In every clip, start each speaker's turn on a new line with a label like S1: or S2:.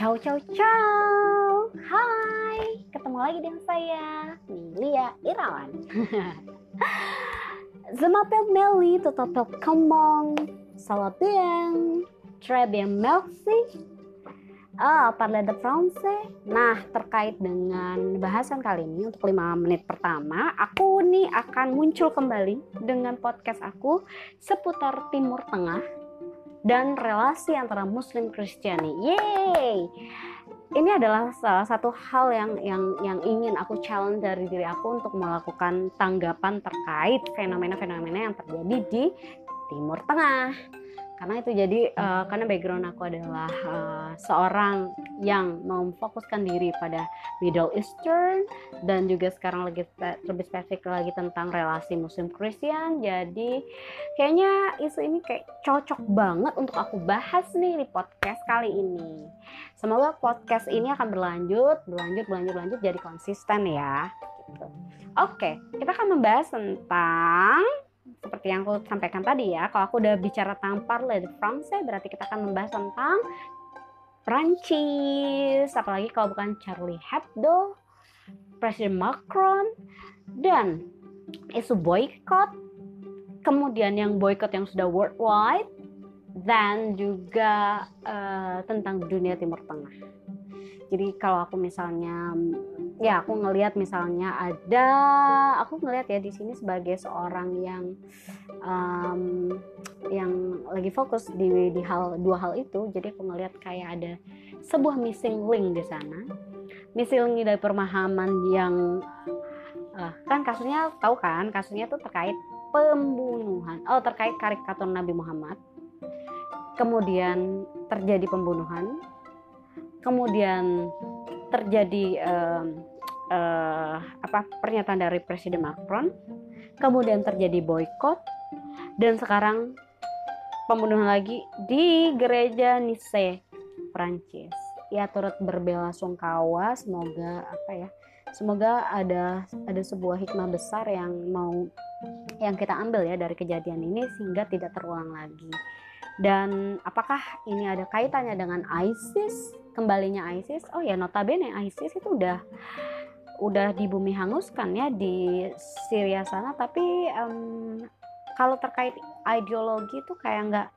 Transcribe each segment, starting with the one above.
S1: Ciao ciao ciao. Hai, ketemu lagi dengan saya Nilia Irawan. Comment? Ça va bien? Très bien, merci. Ah, parle de français. Nah, terkait dengan bahasan kali ini untuk 5 menit pertama, aku nih akan muncul kembali dengan podcast aku seputar Timur Tengah dan relasi antara Muslim Kristiani. Yeay! Ini adalah salah satu hal yang yang yang ingin aku challenge dari diri aku untuk melakukan tanggapan terkait fenomena-fenomena yang terjadi di Timur Tengah karena itu jadi uh, karena background aku adalah uh, seorang yang memfokuskan diri pada Middle Eastern dan juga sekarang lagi lebih spesifik lagi tentang relasi Muslim Kristen jadi kayaknya isu ini kayak cocok banget untuk aku bahas nih di podcast kali ini. Semoga podcast ini akan berlanjut berlanjut berlanjut berlanjut jadi konsisten ya. Gitu. oke kita akan membahas tentang seperti yang aku sampaikan tadi ya, kalau aku udah bicara tentang parle de français berarti kita akan membahas tentang Prancis, apalagi kalau bukan Charlie Hebdo, Presiden Macron, dan isu boykot, kemudian yang boykot yang sudah worldwide, dan juga uh, tentang dunia Timur Tengah. Jadi kalau aku misalnya ya aku ngelihat misalnya ada aku ngelihat ya di sini sebagai seorang yang um, yang lagi fokus di di hal dua hal itu. Jadi aku ngelihat kayak ada sebuah missing link di sana. Missing link dari pemahaman yang uh, kan kasusnya tahu kan kasusnya tuh terkait pembunuhan oh terkait karikatur Nabi Muhammad. Kemudian terjadi pembunuhan kemudian terjadi uh, uh, apa pernyataan dari Presiden Macron, kemudian terjadi boykot dan sekarang pembunuhan lagi di gereja Nice, Prancis. Ya turut berbela sungkawa, semoga apa ya? Semoga ada ada sebuah hikmah besar yang mau yang kita ambil ya dari kejadian ini sehingga tidak terulang lagi. Dan apakah ini ada kaitannya dengan ISIS? Kembalinya ISIS? Oh ya, notabene ISIS itu udah udah di bumi hanguskan ya di Syria sana. Tapi um, kalau terkait ideologi itu kayak nggak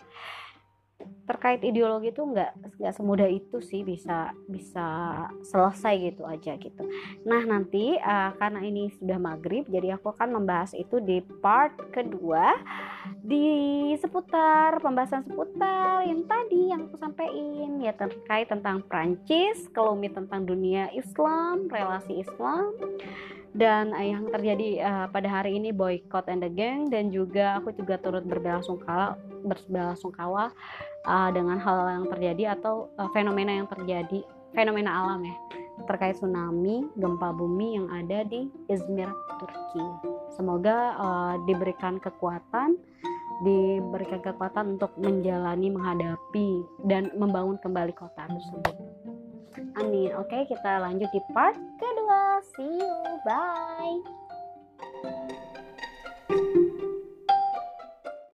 S1: terkait ideologi itu nggak nggak semudah itu sih bisa bisa selesai gitu aja gitu. Nah nanti uh, karena ini sudah maghrib, jadi aku akan membahas itu di part kedua di seputar pembahasan seputar yang tadi yang aku sampaikan ya terkait tentang Prancis, kelumit tentang dunia Islam, relasi Islam dan uh, yang terjadi uh, pada hari ini boycott and the gang dan juga aku juga turut berbelasungkawa berbelasungkawa uh, dengan hal yang terjadi atau uh, fenomena yang terjadi fenomena alam ya terkait tsunami gempa bumi yang ada di Izmir Turki. Semoga uh, diberikan kekuatan diberikan kekuatan untuk menjalani menghadapi dan membangun kembali kota tersebut Amin. Oke, kita lanjut di part kedua. See you. Bye.